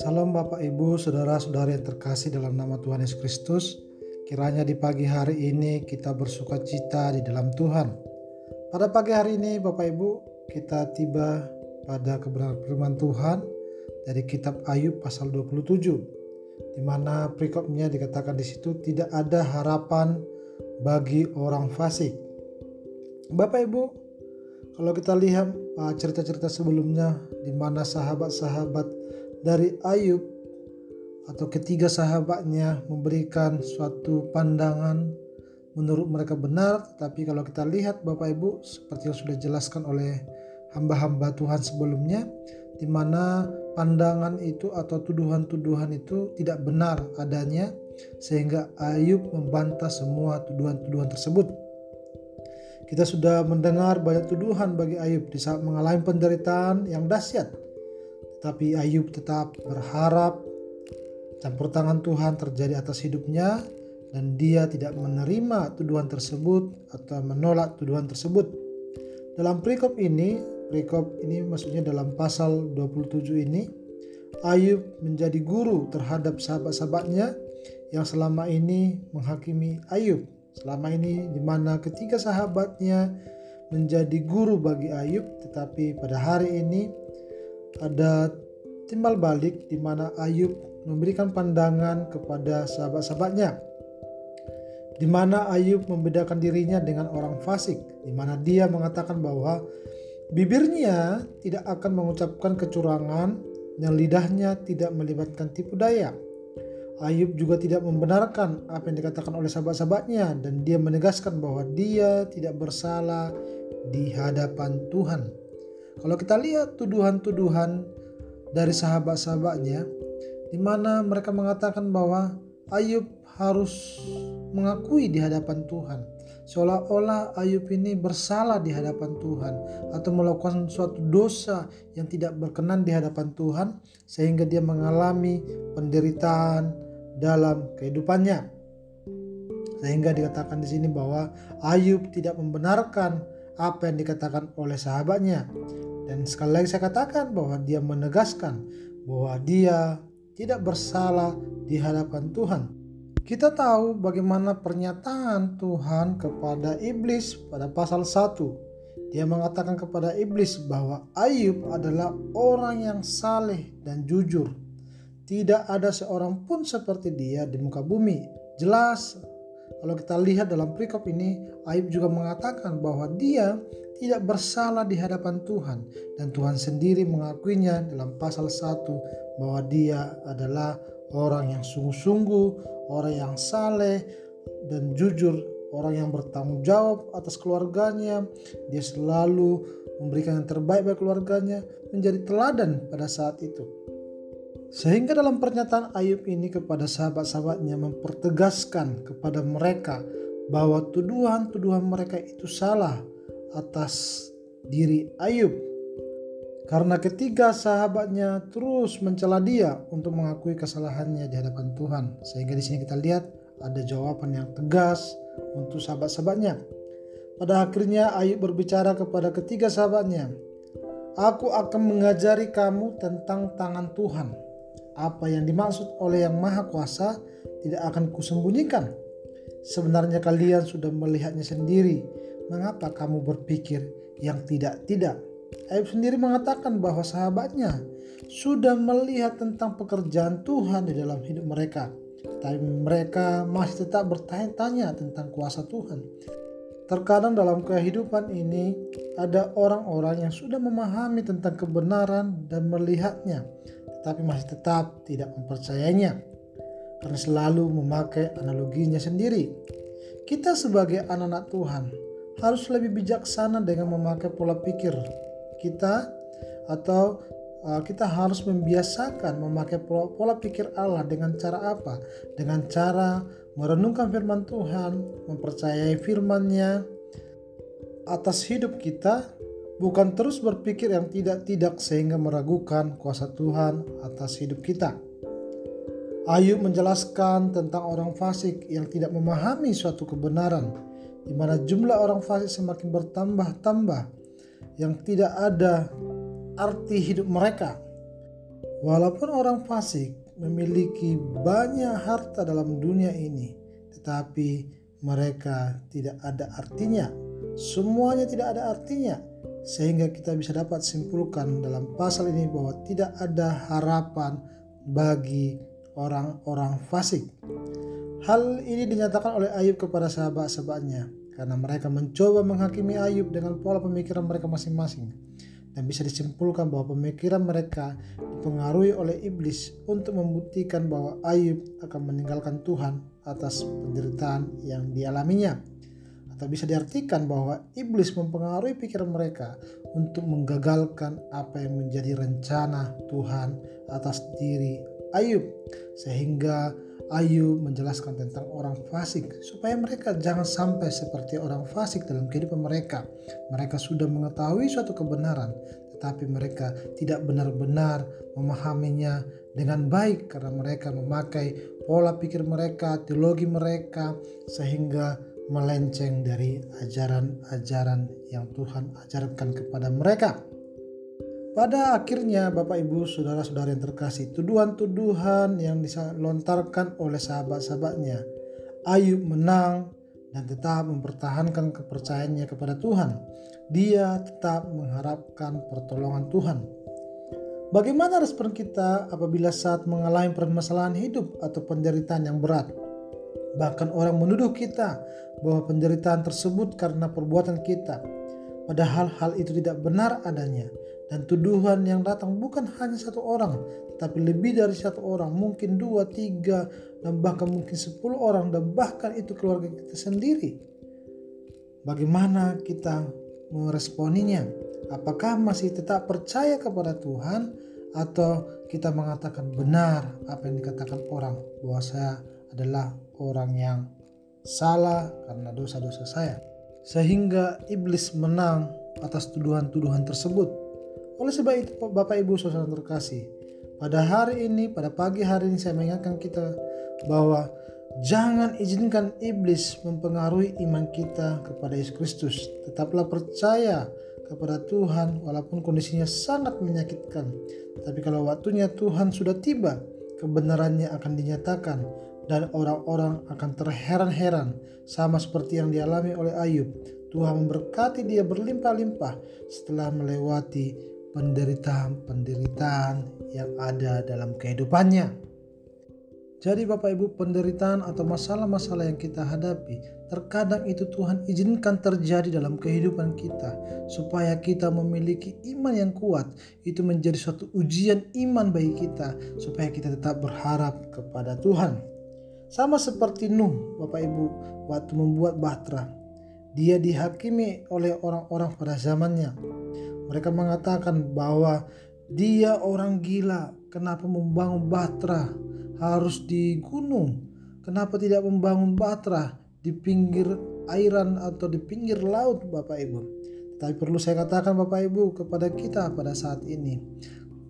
Salam Bapak Ibu, saudara-saudari yang terkasih dalam nama Tuhan Yesus Kristus. Kiranya di pagi hari ini kita bersuka cita di dalam Tuhan. Pada pagi hari ini Bapak Ibu, kita tiba pada kebenaran firman Tuhan dari kitab Ayub pasal 27 di mana perikopnya dikatakan di situ tidak ada harapan bagi orang fasik. Bapak Ibu, kalau kita lihat uh, cerita-cerita sebelumnya di mana sahabat-sahabat dari Ayub atau ketiga sahabatnya memberikan suatu pandangan menurut mereka benar tapi kalau kita lihat Bapak Ibu seperti yang sudah dijelaskan oleh hamba-hamba Tuhan sebelumnya di mana pandangan itu atau tuduhan-tuduhan itu tidak benar adanya sehingga Ayub membantah semua tuduhan-tuduhan tersebut. Kita sudah mendengar banyak tuduhan bagi Ayub di saat mengalami penderitaan yang dahsyat tapi Ayub tetap berharap campur tangan Tuhan terjadi atas hidupnya dan dia tidak menerima tuduhan tersebut atau menolak tuduhan tersebut. Dalam perikop ini, perikop ini maksudnya dalam pasal 27 ini, Ayub menjadi guru terhadap sahabat-sahabatnya yang selama ini menghakimi Ayub. Selama ini di mana ketiga sahabatnya menjadi guru bagi Ayub, tetapi pada hari ini ada timbal balik di mana Ayub memberikan pandangan kepada sahabat-sahabatnya di mana Ayub membedakan dirinya dengan orang fasik di mana dia mengatakan bahwa bibirnya tidak akan mengucapkan kecurangan dan lidahnya tidak melibatkan tipu daya. Ayub juga tidak membenarkan apa yang dikatakan oleh sahabat-sahabatnya dan dia menegaskan bahwa dia tidak bersalah di hadapan Tuhan. Kalau kita lihat tuduhan-tuduhan dari sahabat-sahabatnya, di mana mereka mengatakan bahwa Ayub harus mengakui di hadapan Tuhan. Seolah-olah Ayub ini bersalah di hadapan Tuhan atau melakukan suatu dosa yang tidak berkenan di hadapan Tuhan sehingga dia mengalami penderitaan dalam kehidupannya. Sehingga dikatakan di sini bahwa Ayub tidak membenarkan apa yang dikatakan oleh sahabatnya dan sekali lagi saya katakan bahwa dia menegaskan bahwa dia tidak bersalah di hadapan Tuhan. Kita tahu bagaimana pernyataan Tuhan kepada iblis pada pasal 1. Dia mengatakan kepada iblis bahwa Ayub adalah orang yang saleh dan jujur. Tidak ada seorang pun seperti dia di muka bumi. Jelas kalau kita lihat dalam perikop ini, Ayub juga mengatakan bahwa dia tidak bersalah di hadapan Tuhan dan Tuhan sendiri mengakuinya dalam pasal 1 bahwa dia adalah orang yang sungguh-sungguh, orang yang saleh dan jujur, orang yang bertanggung jawab atas keluarganya. Dia selalu memberikan yang terbaik bagi keluarganya, menjadi teladan pada saat itu. Sehingga dalam pernyataan Ayub ini kepada sahabat-sahabatnya mempertegaskan kepada mereka bahwa tuduhan-tuduhan mereka itu salah atas diri Ayub. Karena ketiga sahabatnya terus mencela dia untuk mengakui kesalahannya di hadapan Tuhan. Sehingga di sini kita lihat ada jawaban yang tegas untuk sahabat-sahabatnya. Pada akhirnya Ayub berbicara kepada ketiga sahabatnya. Aku akan mengajari kamu tentang tangan Tuhan. Apa yang dimaksud oleh yang maha kuasa tidak akan kusembunyikan. Sebenarnya kalian sudah melihatnya sendiri mengapa kamu berpikir yang tidak-tidak? Ayub sendiri mengatakan bahwa sahabatnya sudah melihat tentang pekerjaan Tuhan di dalam hidup mereka. Tapi mereka masih tetap bertanya-tanya tentang kuasa Tuhan. Terkadang dalam kehidupan ini ada orang-orang yang sudah memahami tentang kebenaran dan melihatnya, tetapi masih tetap tidak mempercayainya karena selalu memakai analoginya sendiri. Kita sebagai anak-anak Tuhan harus lebih bijaksana dengan memakai pola pikir kita atau uh, kita harus membiasakan memakai pola, pola pikir Allah dengan cara apa? Dengan cara merenungkan firman Tuhan, mempercayai firman-Nya atas hidup kita, bukan terus berpikir yang tidak-tidak sehingga meragukan kuasa Tuhan atas hidup kita. Ayub menjelaskan tentang orang fasik yang tidak memahami suatu kebenaran di mana jumlah orang fasik semakin bertambah-tambah yang tidak ada arti hidup mereka. Walaupun orang fasik memiliki banyak harta dalam dunia ini, tetapi mereka tidak ada artinya. Semuanya tidak ada artinya, sehingga kita bisa dapat simpulkan dalam pasal ini bahwa tidak ada harapan bagi orang-orang fasik. Hal ini dinyatakan oleh Ayub kepada sahabat-sahabatnya karena mereka mencoba menghakimi Ayub dengan pola pemikiran mereka masing-masing dan bisa disimpulkan bahwa pemikiran mereka dipengaruhi oleh iblis untuk membuktikan bahwa Ayub akan meninggalkan Tuhan atas penderitaan yang dialaminya. Atau bisa diartikan bahwa iblis mempengaruhi pikiran mereka untuk menggagalkan apa yang menjadi rencana Tuhan atas diri Ayub sehingga Ayub menjelaskan tentang orang fasik supaya mereka jangan sampai seperti orang fasik dalam kehidupan mereka. Mereka sudah mengetahui suatu kebenaran, tetapi mereka tidak benar-benar memahaminya dengan baik karena mereka memakai pola pikir mereka, teologi mereka sehingga melenceng dari ajaran-ajaran yang Tuhan ajarkan kepada mereka. Pada akhirnya Bapak Ibu Saudara-saudara yang terkasih tuduhan-tuduhan yang dilontarkan oleh sahabat-sahabatnya Ayub menang dan tetap mempertahankan kepercayaannya kepada Tuhan. Dia tetap mengharapkan pertolongan Tuhan. Bagaimana respon kita apabila saat mengalami permasalahan hidup atau penderitaan yang berat? Bahkan orang menuduh kita bahwa penderitaan tersebut karena perbuatan kita. Padahal hal itu tidak benar adanya dan tuduhan yang datang bukan hanya satu orang, tapi lebih dari satu orang, mungkin dua, tiga, dan bahkan mungkin sepuluh orang, dan bahkan itu keluarga kita sendiri. Bagaimana kita meresponinya? Apakah masih tetap percaya kepada Tuhan, atau kita mengatakan benar apa yang dikatakan orang bahwa saya adalah orang yang salah karena dosa-dosa saya, sehingga iblis menang atas tuduhan-tuduhan tersebut oleh sebab itu Bapak Ibu Saudara terkasih, pada hari ini, pada pagi hari ini saya mengingatkan kita bahwa jangan izinkan iblis mempengaruhi iman kita kepada Yesus Kristus. Tetaplah percaya kepada Tuhan walaupun kondisinya sangat menyakitkan. Tapi kalau waktunya Tuhan sudah tiba, kebenarannya akan dinyatakan dan orang-orang akan terheran-heran sama seperti yang dialami oleh Ayub. Tuhan memberkati dia berlimpah-limpah setelah melewati penderitaan-penderitaan yang ada dalam kehidupannya. Jadi Bapak Ibu penderitaan atau masalah-masalah yang kita hadapi terkadang itu Tuhan izinkan terjadi dalam kehidupan kita supaya kita memiliki iman yang kuat itu menjadi suatu ujian iman bagi kita supaya kita tetap berharap kepada Tuhan. Sama seperti Nuh Bapak Ibu waktu membuat bahtera dia dihakimi oleh orang-orang pada zamannya mereka mengatakan bahwa dia orang gila. Kenapa membangun batra harus di gunung? Kenapa tidak membangun batra di pinggir airan atau di pinggir laut Bapak Ibu? Tapi perlu saya katakan Bapak Ibu kepada kita pada saat ini.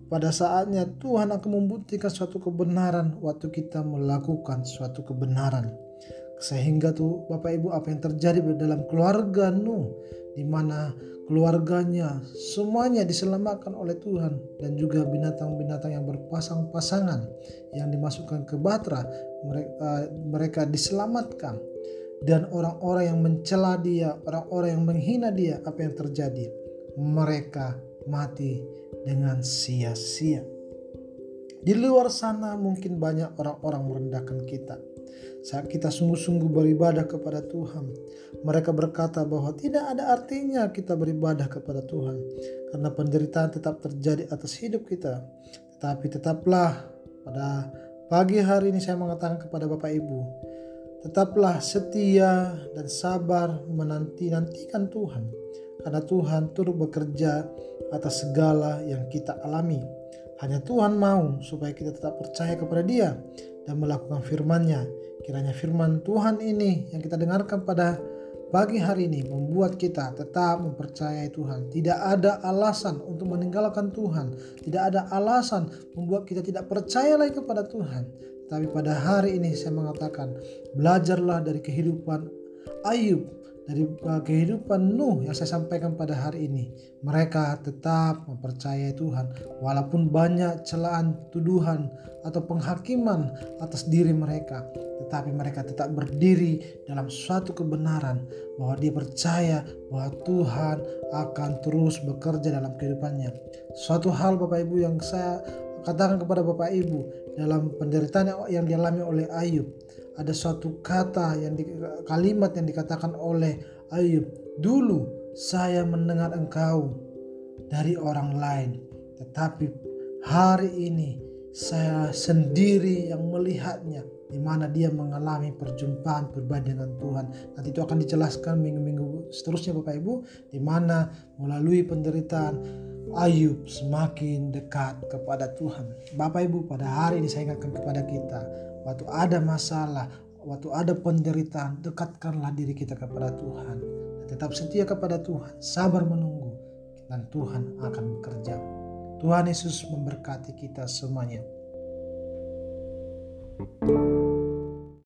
Pada saatnya Tuhan akan membuktikan suatu kebenaran waktu kita melakukan suatu kebenaran. Sehingga tuh Bapak Ibu apa yang terjadi dalam keluarga Nuh di mana keluarganya, semuanya diselamatkan oleh Tuhan dan juga binatang-binatang yang berpasang-pasangan yang dimasukkan ke batra mereka, eh, mereka diselamatkan dan orang-orang yang mencela dia, orang-orang yang menghina dia, apa yang terjadi? Mereka mati dengan sia-sia. Di luar sana mungkin banyak orang-orang merendahkan kita saat kita sungguh-sungguh beribadah kepada Tuhan. Mereka berkata bahwa tidak ada artinya kita beribadah kepada Tuhan karena penderitaan tetap terjadi atas hidup kita. Tetapi tetaplah pada pagi hari ini saya mengatakan kepada Bapak Ibu, tetaplah setia dan sabar menanti-nantikan Tuhan karena Tuhan turut bekerja atas segala yang kita alami. Hanya Tuhan mau supaya kita tetap percaya kepada Dia dan melakukan firman-Nya Kiranya firman Tuhan ini yang kita dengarkan pada pagi hari ini membuat kita tetap mempercayai Tuhan. Tidak ada alasan untuk meninggalkan Tuhan. Tidak ada alasan membuat kita tidak percaya lagi kepada Tuhan. Tapi pada hari ini saya mengatakan, belajarlah dari kehidupan Ayub dari uh, kehidupan Nuh yang saya sampaikan pada hari ini. Mereka tetap mempercayai Tuhan walaupun banyak celaan, tuduhan atau penghakiman atas diri mereka. Tetapi mereka tetap berdiri dalam suatu kebenaran bahwa dia percaya bahwa Tuhan akan terus bekerja dalam kehidupannya. Suatu hal Bapak Ibu yang saya katakan kepada Bapak Ibu dalam penderitaan yang dialami oleh Ayub ada suatu kata yang di, kalimat yang dikatakan oleh Ayub dulu saya mendengar engkau dari orang lain tetapi hari ini saya sendiri yang melihatnya di mana dia mengalami perjumpaan pribadi dengan Tuhan. Nanti itu akan dijelaskan minggu-minggu seterusnya Bapak Ibu di mana melalui penderitaan Ayub semakin dekat kepada Tuhan. Bapak Ibu pada hari ini saya ingatkan kepada kita waktu ada masalah, waktu ada penderitaan, dekatkanlah diri kita kepada Tuhan. Dan tetap setia kepada Tuhan, sabar menunggu dan Tuhan akan bekerja. Tuhan Yesus memberkati kita semuanya. thank you